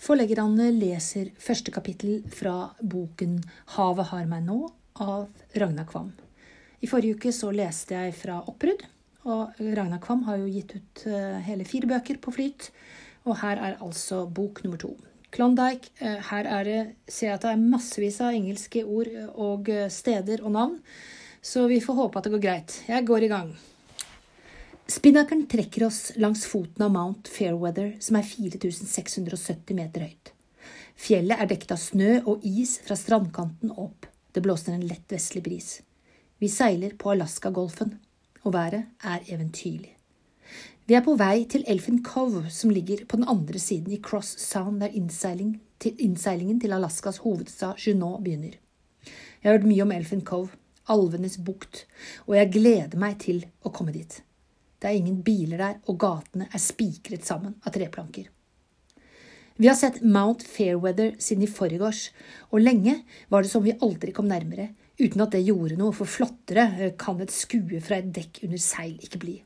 Forleggerne leser første kapittel fra boken Havet har meg nå av Ragnar Kvam. I forrige uke så leste jeg fra Oppbrudd, og Ragnar Kvam har jo gitt ut eh, hele fire bøker på flyt. Og her er altså bok nummer to. Klondyke. Eh, her er det, ser jeg at det er massevis av engelske ord og eh, steder og navn, så vi får håpe at det går greit. Jeg går i gang. Spinnakeren trekker oss langs foten av Mount Fairweather, som er 4670 meter høyt. Fjellet er dekket av snø og is fra strandkanten opp. Det blåser en lett vestlig bris. Vi seiler på Alaska-golfen, og været er eventyrlig. Vi er på vei til Elfin Cove, som ligger på den andre siden i Cross Sound, der innseiling til, innseilingen til Alaskas hovedstad Junot begynner. Jeg har hørt mye om Elfin Cove, alvenes bukt, og jeg gleder meg til å komme dit. Det er ingen biler der, og gatene er spikret sammen av treplanker. Vi har sett Mount Fairweather siden i forgårs, og lenge var det som vi aldri kom nærmere, uten at det gjorde noe, for flottere eh, kan et skue fra et dekk under seil ikke bli.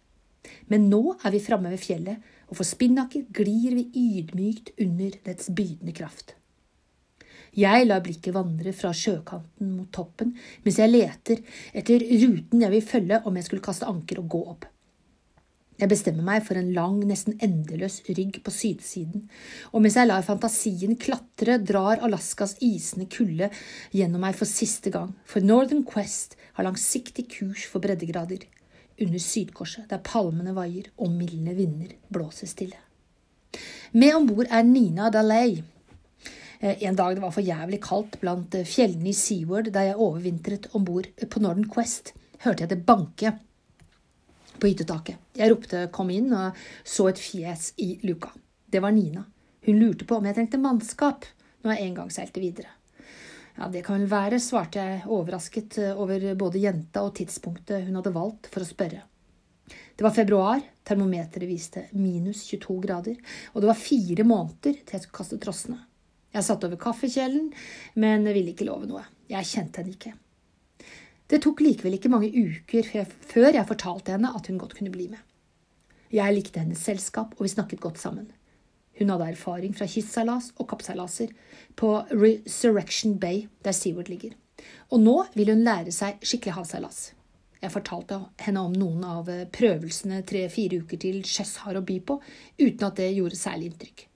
Men nå er vi framme ved fjellet, og for Spinnaker glir vi ydmykt under dets bydende kraft. Jeg lar blikket vandre fra sjøkanten mot toppen mens jeg leter etter ruten jeg vil følge om jeg skulle kaste anker og gå opp. Jeg bestemmer meg for en lang, nesten endeløs rygg på sydsiden, og mens jeg lar fantasien klatre, drar Alaskas isende kulde gjennom meg for siste gang, for Northern Quest har langsiktig kurs for breddegrader, under Sydkorset, der palmene vaier og milde vinder blåser stille. Med om bord er Nina Daley. Eh, en dag det var for jævlig kaldt blant eh, fjellene i Seaward der jeg overvintret om bord på Northern Quest, hørte jeg det banke på hyttetaket. Jeg ropte 'kom inn' og så et fjes i luka. Det var Nina. Hun lurte på om jeg trengte mannskap når jeg en gang seilte videre. Ja, det kan vel være, svarte jeg overrasket over både jenta og tidspunktet hun hadde valgt for å spørre. Det var februar, termometeret viste minus 22 grader, og det var fire måneder til jeg skulle kaste trossene. Jeg satt over kaffekjelen, men ville ikke love noe. Jeg kjente henne ikke. Det tok likevel ikke mange uker før jeg fortalte henne at hun godt kunne bli med. Jeg likte hennes selskap, og vi snakket godt sammen. Hun hadde erfaring fra kystseilas og kappseilaser på Resurrection Bay, der Seaward ligger. Og nå vil hun lære seg skikkelig havseilas. Jeg fortalte henne om noen av prøvelsene tre-fire uker til sjøs har å by på, uten at det gjorde særlig inntrykk.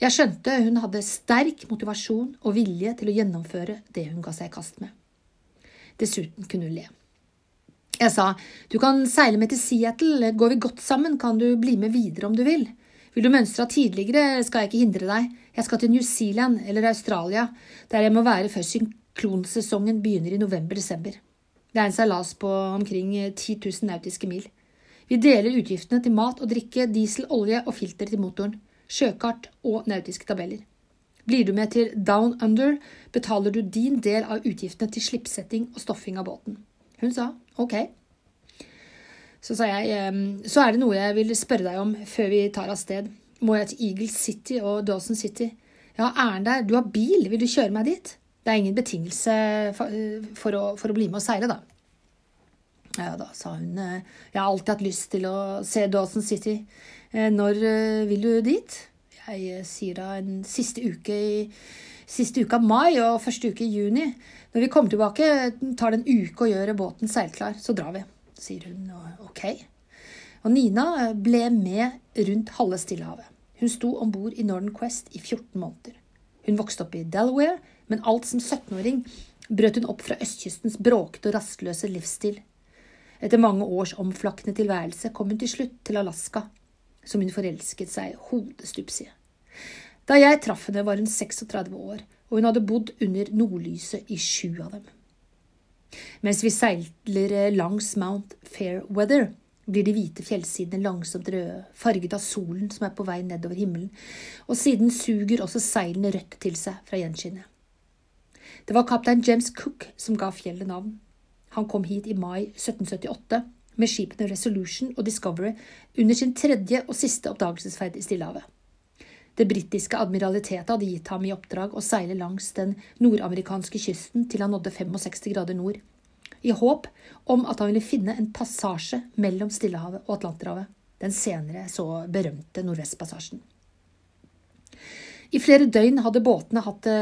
Jeg skjønte hun hadde sterk motivasjon og vilje til å gjennomføre det hun ga seg i kast med. Dessuten kunne hun le. Jeg sa, du kan seile med til Seattle, går vi godt sammen, kan du bli med videre om du vil. Vil du mønstre tidligere, skal jeg ikke hindre deg, jeg skal til New Zealand eller Australia, der jeg må være før synklonsesongen begynner i november–desember. Det er en seilas på omkring 10 000 nautiske mil. Vi deler utgiftene til mat og drikke, diesel, olje og filter til motoren, sjøkart og nautiske tabeller. Blir du med til Down Under, betaler du din del av utgiftene til slippsetting og stoffing av båten. Hun sa ok. Så sa jeg så er det noe jeg vil spørre deg om før vi tar av sted. Må jeg til Eagle City og Dawson City? Ja, har æren der. Du har bil, vil du kjøre meg dit? Det er ingen betingelse for å, for å bli med og seile, da. Ja, da sa hun jeg har alltid hatt lyst til å se Dawson City. Eh, når eh, vil du dit? Jeg sier da en siste uke i siste uke av mai og første uke i juni. Når vi kommer tilbake, tar det en uke å gjøre båten seilklar, så drar vi, sier hun ok. Og Nina ble med rundt halve Stillehavet. Hun sto om bord i Northern Quest i 14 måneder. Hun vokste opp i Delaware, men alt som 17-åring brøt hun opp fra østkystens bråkete og rastløse livsstil. Etter mange års omflakkende tilværelse kom hun til slutt til Alaska som hun forelsket seg hodestups i. Da jeg traff henne, var hun 36 år, og hun hadde bodd under nordlyset i sju av dem. Mens vi seiler langs Mount Fairweather, blir de hvite fjellsidene langsomt røde, farget av solen som er på vei nedover himmelen, og siden suger også seilene rødt til seg fra gjenskinnet. Det var kaptein James Cook som ga fjellet navn. Han kom hit i mai 1778 med skipene Resolution og Discovery under sin tredje og siste oppdagelsesferd i Stillehavet. Det britiske admiralitetet hadde gitt ham i oppdrag å seile langs den nordamerikanske kysten til han nådde 65 grader nord, i håp om at han ville finne en passasje mellom Stillehavet og Atlanterhavet, den senere så berømte Nordvestpassasjen. I flere døgn hadde båtene hatt det,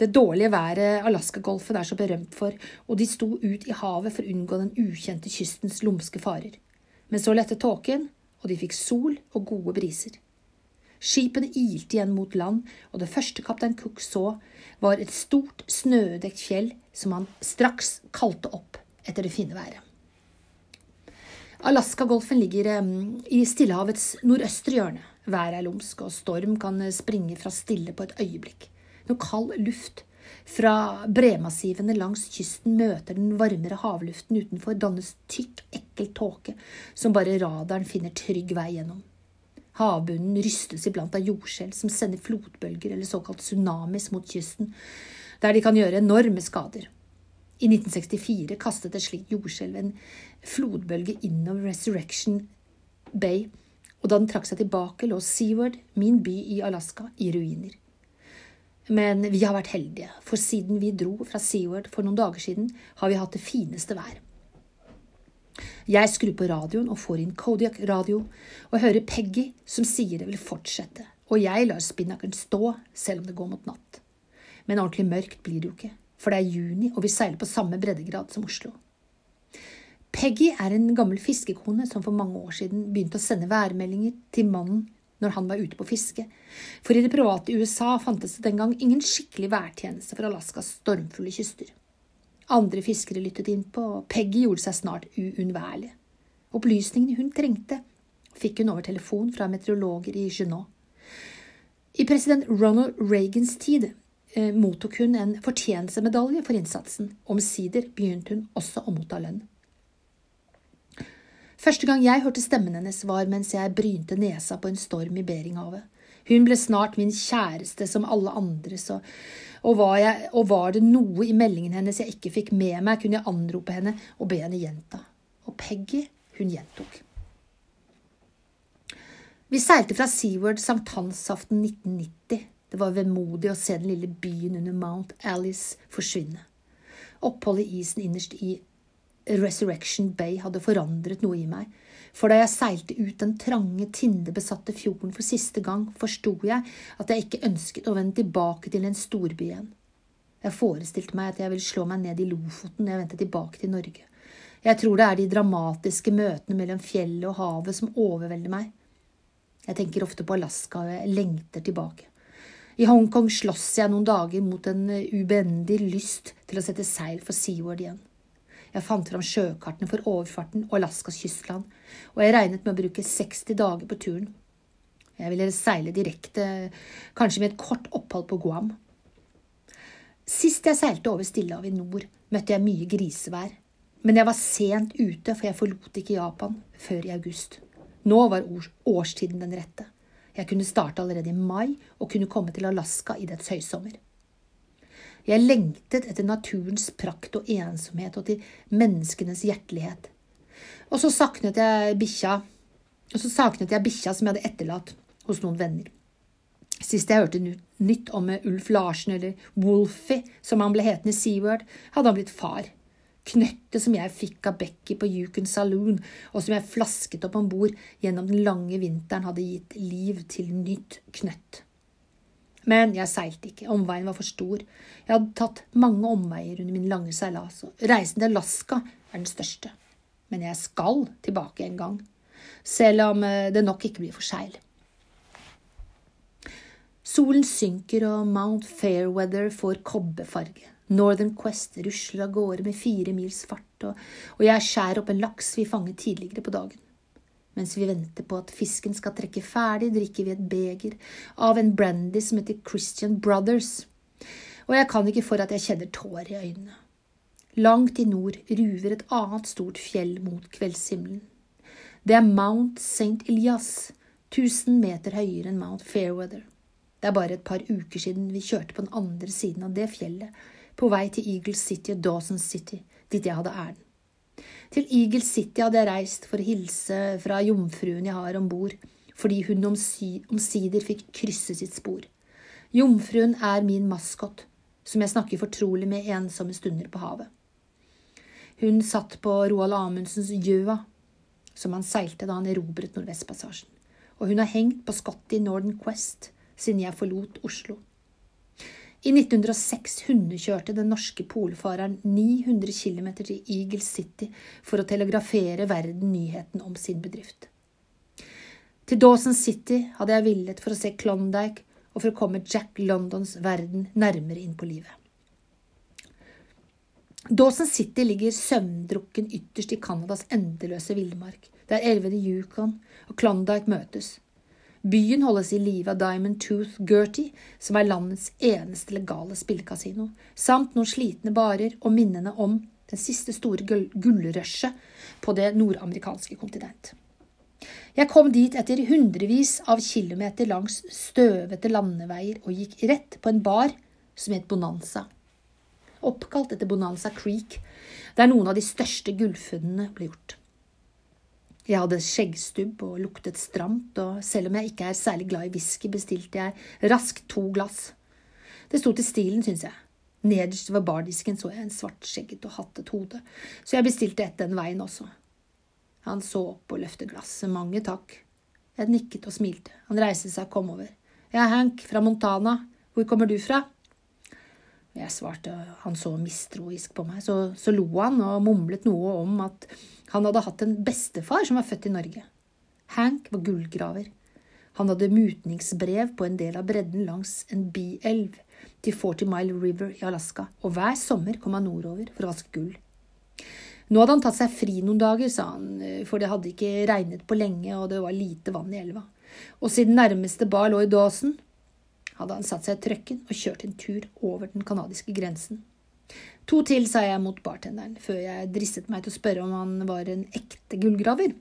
det dårlige været Alaskagolfen er så berømt for, og de sto ut i havet for å unngå den ukjente kystens lumske farer. Men så lette tåken, og de fikk sol og gode briser. Skipene ilte igjen mot land, og det første kaptein Cook så, var et stort, snødekt fjell som han straks kalte opp etter det fine været. Alaskagolfen ligger i Stillehavets nordøstre hjørne. Været er lumsk, og storm kan springe fra stille på et øyeblikk. Når kald luft fra bremassivene langs kysten møter den varmere havluften utenfor, dannes tykk, ekkel tåke som bare radaren finner trygg vei gjennom. Havbunnen rystes iblant av jordskjelv som sender flotbølger eller såkalt tsunamis mot kysten, der de kan gjøre enorme skader. I 1964 kastet et slikt jordskjelv en flodbølge innover Resurrection Bay og da den trakk seg tilbake, lå Seaward, min by i Alaska, i ruiner. Men vi har vært heldige, for siden vi dro fra Seaward for noen dager siden, har vi hatt det fineste vær. Jeg skrur på radioen og får inn Kodiak radio, og hører Peggy som sier det vil fortsette, og jeg lar spinnakeren stå selv om det går mot natt. Men ordentlig mørkt blir det jo ikke, for det er juni og vi seiler på samme breddegrad som Oslo. Peggy er en gammel fiskekone som for mange år siden begynte å sende værmeldinger til mannen når han var ute på fiske, for i det private USA fantes det den gang ingen skikkelig værtjeneste for Alaskas stormfulle kyster. Andre fiskere lyttet innpå, og Peggy gjorde seg snart uunnværlig. Opplysningene hun trengte, fikk hun over telefon fra meteorologer i Genoa. I president Ronald Reagans tid eh, mottok hun en fortjenestemedalje for innsatsen. Omsider begynte hun også å motta lønn. Første gang jeg hørte stemmen hennes, var mens jeg brynte nesa på en storm i Beringhavet. Hun ble snart min kjæreste som alle andre, så, og, var jeg, og var det noe i meldingen hennes jeg ikke fikk med meg, kunne jeg anrope henne og be henne gjenta. Og Peggy, hun gjentok. Vi seilte fra Seaward sankthansaften 1990. Det var vemodig å se den lille byen under Mount Alice forsvinne. Oppholdet i isen innerst i Resurrection Bay hadde forandret noe i meg, for da jeg seilte ut den trange, tindebesatte fjorden for siste gang, forsto jeg at jeg ikke ønsket å vende tilbake til en storby igjen. Jeg forestilte meg at jeg ville slå meg ned i Lofoten når jeg vendte tilbake til Norge. Jeg tror det er de dramatiske møtene mellom fjellet og havet som overvelder meg. Jeg tenker ofte på Alaska, og jeg lengter tilbake. I Hongkong slåss jeg noen dager mot en ubendig lyst til å sette seil for Seaward igjen. Jeg fant fram sjøkartene for overfarten og Alaskas kystland, og jeg regnet med å bruke 60 dager på turen. Jeg ville seile direkte, kanskje med et kort opphold på Guam. Sist jeg seilte over Stillehavet i nord, møtte jeg mye grisevær, men jeg var sent ute, for jeg forlot ikke Japan før i august. Nå var årstiden den rette. Jeg kunne starte allerede i mai og kunne komme til Alaska i dets høysommer. Jeg lengtet etter naturens prakt og ensomhet og til menneskenes hjertelighet. Og så saknet jeg bikkja og så saknet jeg bikkja som jeg hadde etterlatt hos noen venner. Sist jeg hørte nytt om Ulf Larsen, eller Wolfie, som han ble hetende i Seaward, hadde han blitt far. Knøttet som jeg fikk av Becky på Yukon Saloon, og som jeg flasket opp om bord gjennom den lange vinteren, hadde gitt liv til nytt knøtt. Men jeg seilte ikke, omveien var for stor. Jeg hadde tatt mange omveier under min lange seilas, og reisen til Alaska er den største. Men jeg skal tilbake en gang, selv om eh, det nok ikke blir for seil. Solen synker, og Mount Fairweather får kobberfarge. Northern Quest rusler av gårde med fire mils fart, og, og jeg skjærer opp en laks vi fanget tidligere på dagen. Mens vi venter på at fisken skal trekke ferdig, drikker vi et beger av en brandy som heter Christian Brothers, og jeg kan ikke for at jeg kjenner tårer i øynene. Langt i nord ruver et annet stort fjell mot kveldshimmelen. Det er Mount St. Elias, 1000 meter høyere enn Mount Fairweather. Det er bare et par uker siden vi kjørte på den andre siden av det fjellet, på vei til Eagle City og Dawson City, dit jeg hadde æren. Til Eagle City hadde jeg reist for å hilse fra jomfruen jeg har om bord, fordi hun omsider fikk krysse sitt spor. Jomfruen er min maskot, som jeg snakker fortrolig med ensomme stunder på havet. Hun satt på Roald Amundsens Gjøa, som han seilte da han erobret Nordvestpassasjen, og hun har hengt på skottet i Northern Quest, siden jeg forlot Oslo. I 1906 hundekjørte den norske polfareren 900 km til Eagle City for å telegrafere verden nyheten om sin bedrift. Til Dawson City hadde jeg villet for å se Klondyke og for å komme Jack Londons verden nærmere inn på livet. Dawson City ligger søvndrukken ytterst i Canadas endeløse villmark, der elvene Yukon og Klondyke møtes. Byen holdes i live av Diamond Tooth Gertie, som er landets eneste legale spillekasino, samt noen slitne barer og minnene om den siste store gullrushet på det nordamerikanske kontinent. Jeg kom dit etter hundrevis av kilometer langs støvete landeveier og gikk rett på en bar som het Bonanza. Oppkalt etter Bonanza Creek, der noen av de største gullfunnene ble gjort. Jeg hadde skjeggstubb og luktet stramt, og selv om jeg ikke er særlig glad i whisky, bestilte jeg raskt to glass. Det sto til stilen, syns jeg. Nederst ved bardisken så jeg en svartskjegget og hattet hode, så jeg bestilte et den veien også. Han så opp og løftet glasset. Mange takk. Jeg nikket og smilte. Han reiste seg og kom over. Jeg er Hank, fra Montana. Hvor kommer du fra? Jeg svarte, han så mistroisk på meg. Så, så lo han og mumlet noe om at han hadde hatt en bestefar som var født i Norge. Hank var gullgraver. Han hadde mutningsbrev på en del av bredden langs en bielv til Forty Mile River i Alaska, og hver sommer kom han nordover for å vaske gull. Nå hadde han tatt seg fri noen dager, sa han, for det hadde ikke regnet på lenge, og det var lite vann i elva. Og siden nærmeste bar lå i Dawson, hadde han satt seg i trøkken og kjørt en tur over den canadiske grensen. To til, sa jeg mot bartenderen, før jeg dristet meg til å spørre om han var en ekte gullgraver.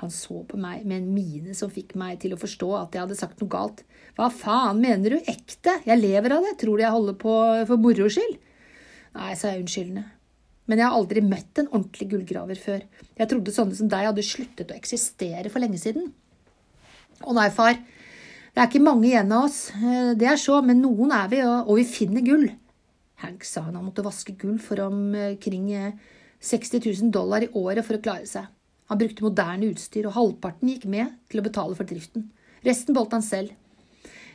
Han så på meg med en mine som fikk meg til å forstå at jeg hadde sagt noe galt. Hva faen mener du, ekte? Jeg lever av det, tror du jeg holder på for moro skyld? Nei, sa jeg unnskyldende. Men jeg har aldri møtt en ordentlig gullgraver før. Jeg trodde sånne som deg hadde sluttet å eksistere for lenge siden. Å nei, far, det er ikke mange igjen av oss, eh, det er så, men noen er vi, og, vi finner gull. Hank sa han måtte vaske gull for omkring 60 000 dollar i året for å klare seg. Han brukte moderne utstyr, og halvparten gikk med til å betale for driften. Resten beholdt han selv.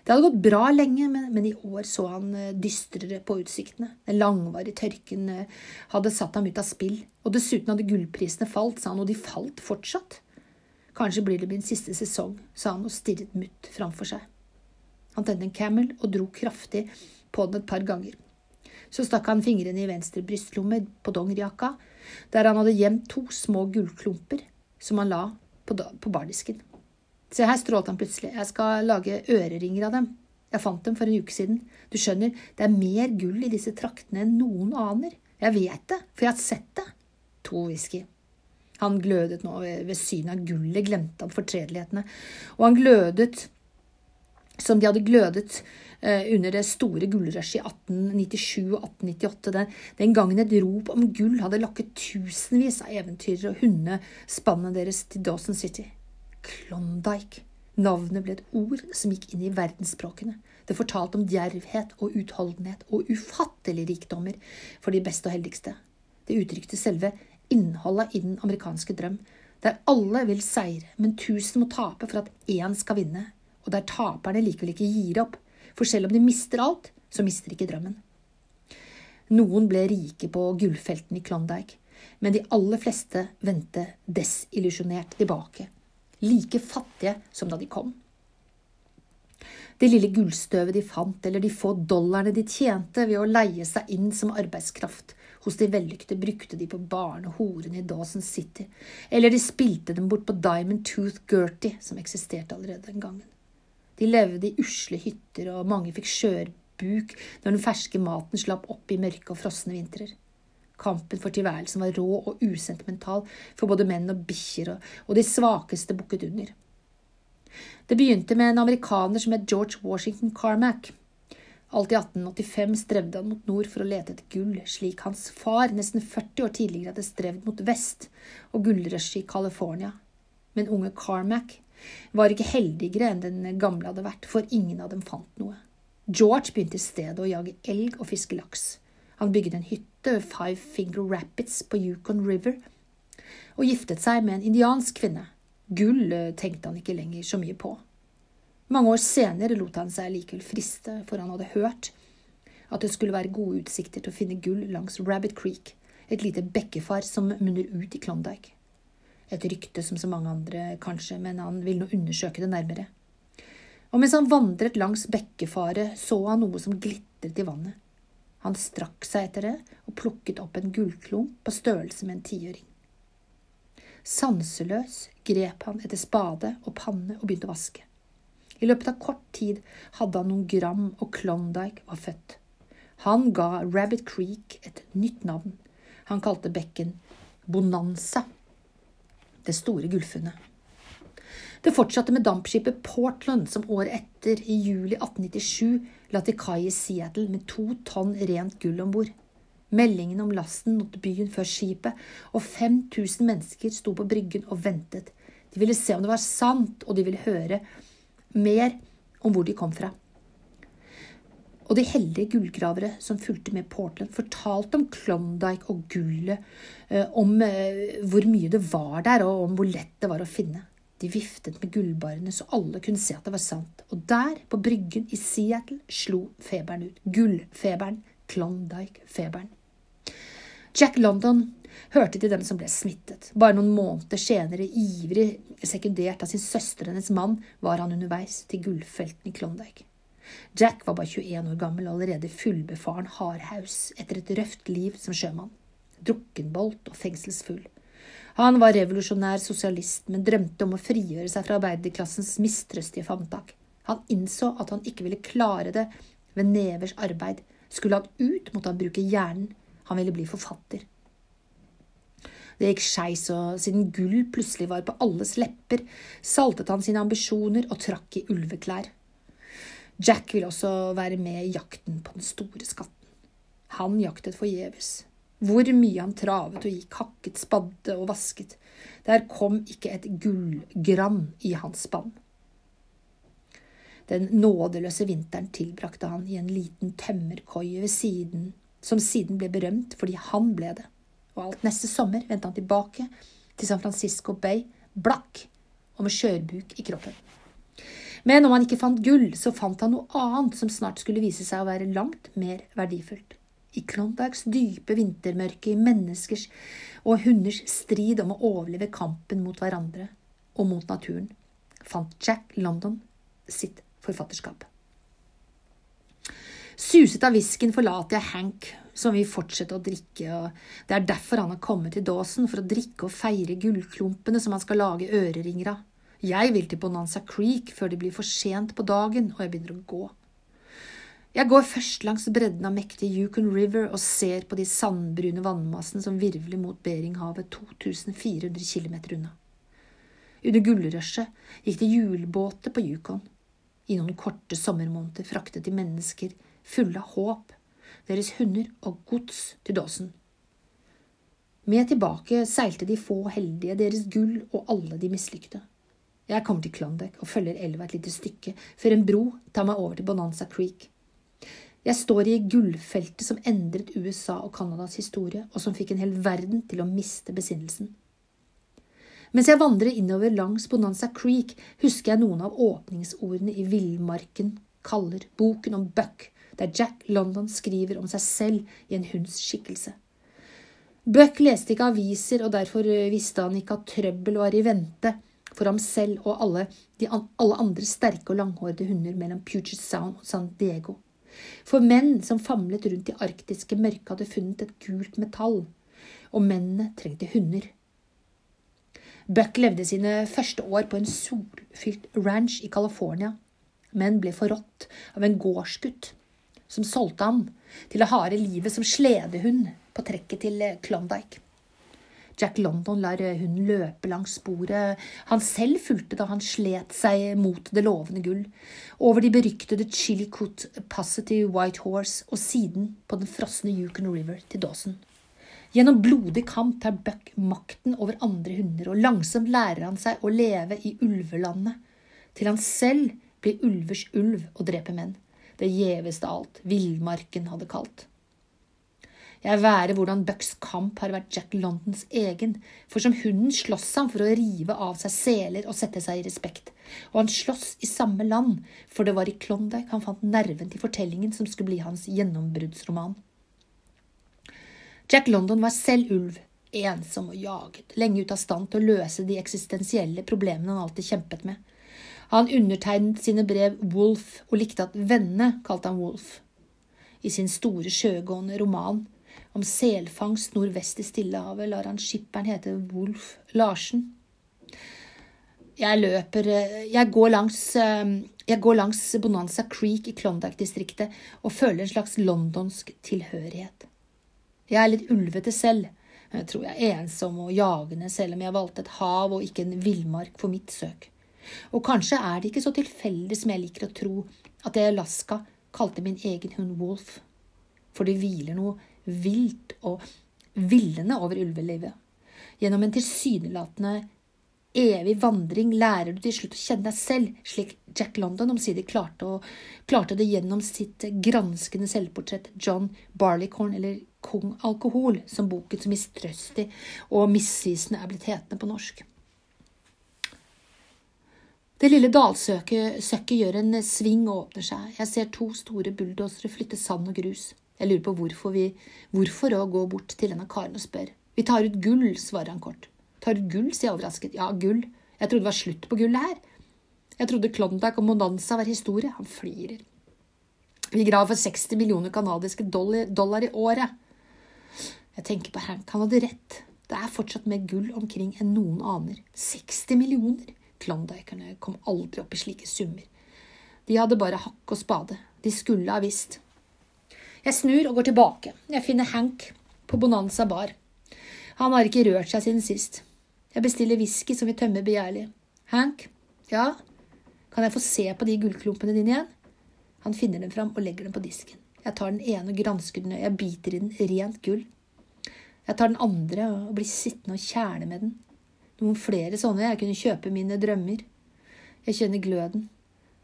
Det hadde gått bra lenge, men, i år så han eh, dystrere på utsiktene. Den langvarige tørken eh, hadde satt ham ut av spill, og dessuten hadde gullprisene falt, sa han, og de falt fortsatt. Kanskje blir det min siste sesong, sa han og stirret mutt framfor seg. Han tente en Camel og dro kraftig på den et par ganger. Så stakk han fingrene i venstre brystlomme på dongerijakka, der han hadde gjemt to små gullklumper som han la på, på bardisken. Se her, strålte han plutselig, jeg skal lage øreringer av dem. Jeg fant dem for en uke siden. Du skjønner, det er mer gull i disse traktene enn noen aner. Jeg vet det, for jeg har sett det. To whisky. Han glødet nå ved synet av gullet, glemte han fortredelighetene. Og han glødet som de hadde glødet eh, under det store gullrushet i 1897 og 1898, den, den, gangen et rop om gull hadde lokket tusenvis av eventyrere og hundespannet deres til Dawson City. Klondyke. Navnet ble et ord som gikk inn i verdensspråkene. Det fortalte om djervhet og utholdenhet og ufattelige rikdommer for de beste og heldigste. Det uttrykte selve innholdet i den amerikanske drøm, der alle vil seire, men tusen må tape for at én skal vinne, og der taperne likevel ikke gir opp, for selv om de mister alt, så mister de ikke drømmen. Noen ble rike på gullfeltene i Klondyke, men de aller fleste vendte desillusjonert tilbake, like fattige som da de kom. Det lille gullstøvet de fant, eller de få dollarene de tjente ved å leie seg inn som arbeidskraft, hos de vellykkede brukte de på barnehorene i Dawson City, eller de spilte dem bort på Diamond Tooth Gertie, som eksisterte allerede den gangen. De levde i usle hytter, og mange fikk skjørbuk når den ferske maten slapp opp i mørke og frosne vintrer. Kampen for tilværelsen var rå og usentimental for både menn og bikkjer, og de svakeste bukket under. Det begynte med en amerikaner som het George Washington Carmack. Alt i 1885 strevde han mot nord for å lete etter gull, slik hans far nesten 40 år tidligere hadde strevd mot vest og gullrushet i California. Men unge Carmack var ikke heldigere enn den gamle hadde vært, for ingen av dem fant noe. George begynte i stedet å jage elg og fiske laks. Han bygget en hytte ved Five Finger Rapids på Yukon River og giftet seg med en indiansk kvinne. Gull eh, tenkte han ikke lenger så mye på. Mange år senere lot han seg likevel friste, for han hadde hørt at det skulle være gode utsikter til å finne gull langs Rabbit Creek, et lite bekkefar som munner ut i Klondyke. Et rykte som så mange andre, kanskje, men han ville nå undersøke det nærmere. Og mens han vandret langs bekkefaret, så han noe som glitret i vannet. Han strakk seg etter det og plukket opp en gullklump på størrelse med en tiøring. Sanseløs grep han etter spade og panne og begynte å vaske. I løpet av kort tid hadde han noen gram, og Klondyke var født. Han ga Rabbit Creek et nytt navn. Han kalte bekken Bonanza, det store gullfunnet. Det fortsatte med dampskipet Portland, som året etter, i juli 1897, la til kai i Seattle med to tonn rent gull om bord. Meldingen om lasten nådde byen før skipet, og 5000 mennesker sto på bryggen og ventet. De ville se om det var sant, og de ville høre mer om hvor de kom fra. Og de heldige gullgravere som fulgte med Portland, fortalte om Klondyke og gullet, eh, om eh, hvor mye det var der, og om hvor lett det var å finne. De viftet med gullbarene så alle kunne se at det var sant, og der, på bryggen i Seattle, slo feberen ut. Gullfeberen. Klondyke-feberen. Jack London hørte til dem som ble smittet. Bare noen måneder senere, ivrig sekundert av sin søster hennes mann, var han underveis til gullfelten i Klondyke. Jack var bare 21 år gammel og allerede fullbefaren hardhaus etter et røft liv som sjømann. Drukkenbolt og fengselsfull. Han var revolusjonær sosialist, men drømte om å frigjøre seg fra arbeiderklassens mistrøstige favntak. Han innså at han ikke ville klare det ved nevers arbeid. Skulle han ut, måtte han bruke hjernen. Han ville bli forfatter. Det gikk skeis, og siden gull plutselig var på alles lepper, saltet han sine ambisjoner og trakk i ulveklær. Jack ville også være med i jakten på den store skatten. Han jaktet forgjeves. Hvor mye han travet og gikk, hakket, spadde og vasket. Der kom ikke et gullgrann i hans spann. Den nådeløse vinteren tilbrakte han i en liten tømmerkoie ved siden, som siden ble berømt fordi han ble det. Og alt neste sommer vendte han tilbake til San Francisco Bay, blakk og med skjørbuk i kroppen. Men om han ikke fant gull, så fant han noe annet som snart skulle vise seg å være langt mer verdifullt. I Klondikes dype vintermørke, i menneskers og hunders strid om å overleve kampen mot hverandre og mot naturen, fant Jack London sitt forfatterskap. Suset av whiskyen forlater jeg Hank, som vil fortsette å drikke, og det er derfor han har kommet til dåsen, for å drikke og feire gullklumpene som han skal lage øreringer av. Jeg vil til Bonanza Creek før det blir for sent på dagen og jeg begynner å gå. Jeg går først langs bredden av mektige Yukon River og ser på de sandbrune vannmassene som virvler mot Beringhavet 2400 km unna. Under gullrushet gikk det hjulbåter på Yukon. I noen korte sommermåneder fraktet de mennesker fulle av håp, deres hunder og gods til dåsen. Med tilbake seilte de få heldige, deres gull og alle de mislykkede. Jeg kommer til Klondyke og følger elva et lite stykke, før en bro tar meg over til Bonanza Creek. Jeg står i gullfeltet som endret USA og Canadas historie, og som fikk en hel verden til å miste besinnelsen. Mens jeg vandrer innover langs Bonanza Creek, husker jeg noen av åpningsordene i Villmarken kaller boken om Buck, der Jack London skriver om seg selv i en hunds skikkelse. Buck leste ikke aviser, og derfor visste han ikke at trøbbel var i vente, for ham selv og alle, de, alle andre sterke og langhårede hunder mellom Puget Sound og San Diego. For menn som famlet rundt i arktiske mørke, hadde funnet et gult metall, og mennene trengte hunder. Buck levde sine første år på en solfylt ranch i California, men ble forrådt av en gårdsgutt som solgte han til det harde livet som sledehund på trekket til Klondyke. Jack London lar hunden løpe langs sporet han selv fulgte da han slet seg mot det lovende gull, over de beryktede Chillicot passet til White Horse og siden på den frosne Yukon River til Dawson. Gjennom blodig kamp tar Buck makten over andre hunder, og langsomt lærer han seg å leve i ulvelandet, til han selv blir ulvers ulv og dreper menn, det gjeveste alt villmarken hadde kalt. Jeg være hvordan Bucks kamp har vært Jack Londons egen, for som hunden slåss han for å rive av seg seler og sette seg i respekt, og han slåss i samme land, for det var i Klondyke han fant nerven til fortellingen som skulle bli hans gjennombruddsroman. Jack London var selv ulv, ensom og jaget, lenge ute av stand til å løse de eksistensielle problemene han alltid kjempet med. Han undertegnet sine brev Wolf og likte at vennene kalte han Wolf. I sin store sjøgående roman om selfangst nordvest i Stillehavet lar han skipperen hete Wolf Larsen. Jeg løper Jeg går langs, jeg går langs Bonanza Creek i Klondyke-distriktet og føler en slags londonsk tilhørighet. Jeg er litt ulvete selv. Jeg tror jeg er ensom og jagende selv om jeg valgte et hav og ikke en villmark for mitt søk. Og kanskje er det ikke så tilfeldig som jeg liker å tro at jeg i Alaska kalte min egen hund Wolf, for det hviler noe vilt og villende over ulvelivet. Gjennom en tilsynelatende evig vandring lærer du til slutt å kjenne deg selv, slik Jack London omsider klarte, klarte det gjennom sitt granskende selvportrett John Barleycorn, eller Kong Alkohol, som boken så mistrøstig og misvisende er blitt hetende på norsk. Det lille dalsøkket gjør en sving og åpner seg. Jeg ser to store bulldosere flytte sand og grus. Jeg lurer på hvorfor vi Hvorfor å gå bort til en av karene og spørre. Vi tar ut gull, svarer han kort. Tar ut gull, sier jeg overrasket. Ja, gull. Jeg trodde det var slutt på gullet her. Jeg trodde Klondyke og Monanza var historie. Han flirer. Vi graver for 60 millioner canadiske dollar, i året. Jeg tenker på Hank. Han hadde rett. Det er fortsatt mer gull omkring enn noen aner. 60 millioner! Klondykerne kom aldri opp i slike summer. De hadde bare hakk og spade. De skulle ha visst. Jeg snur og går tilbake. Jeg finner Hank på Bonanza bar. Han har ikke rørt seg siden sist. Jeg bestiller whisky som vi tømmer begjærlig. Hank? Ja? Kan jeg få se på de gullklumpene dine igjen? Han finner dem fram og legger dem på disken. Jeg tar den ene og gransker den, og jeg biter i den rent gull. Jeg tar den andre og blir sittende og kjerne med den. Noen flere sånne jeg kunne kjøpe mine drømmer. Jeg kjenner gløden.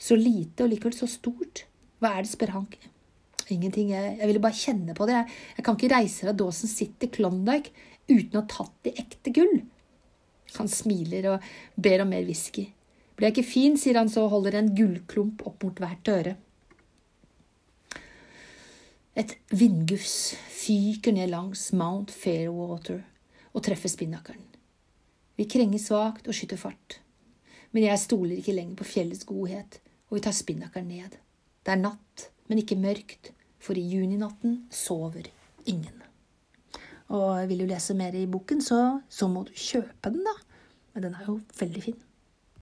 Så lite og likevel så stort. Hva er det, spør Hank. Ingenting. Jeg, jeg, ville bare kjenne på det. Jeg, jeg kan ikke reise fra Dawson City, Klondyke, uten å ha tatt i ekte gull. Han smiler og ber om mer whisky. Blir jeg ikke fin, sier han så og holder en gullklump opp mot hvert øre. Et vindgufs fyker ned langs Mount Fairwater og treffer spinnakeren. Vi krenger svakt og skyter fart. Men jeg stoler ikke lenger på fjellets godhet, og vi tar spinnakeren ned. Det er natt, men ikke mørkt, for i juninatten sover ingen. Og vil du lese mer i boken, så, så må du kjøpe den, da. Men den er jo veldig fin.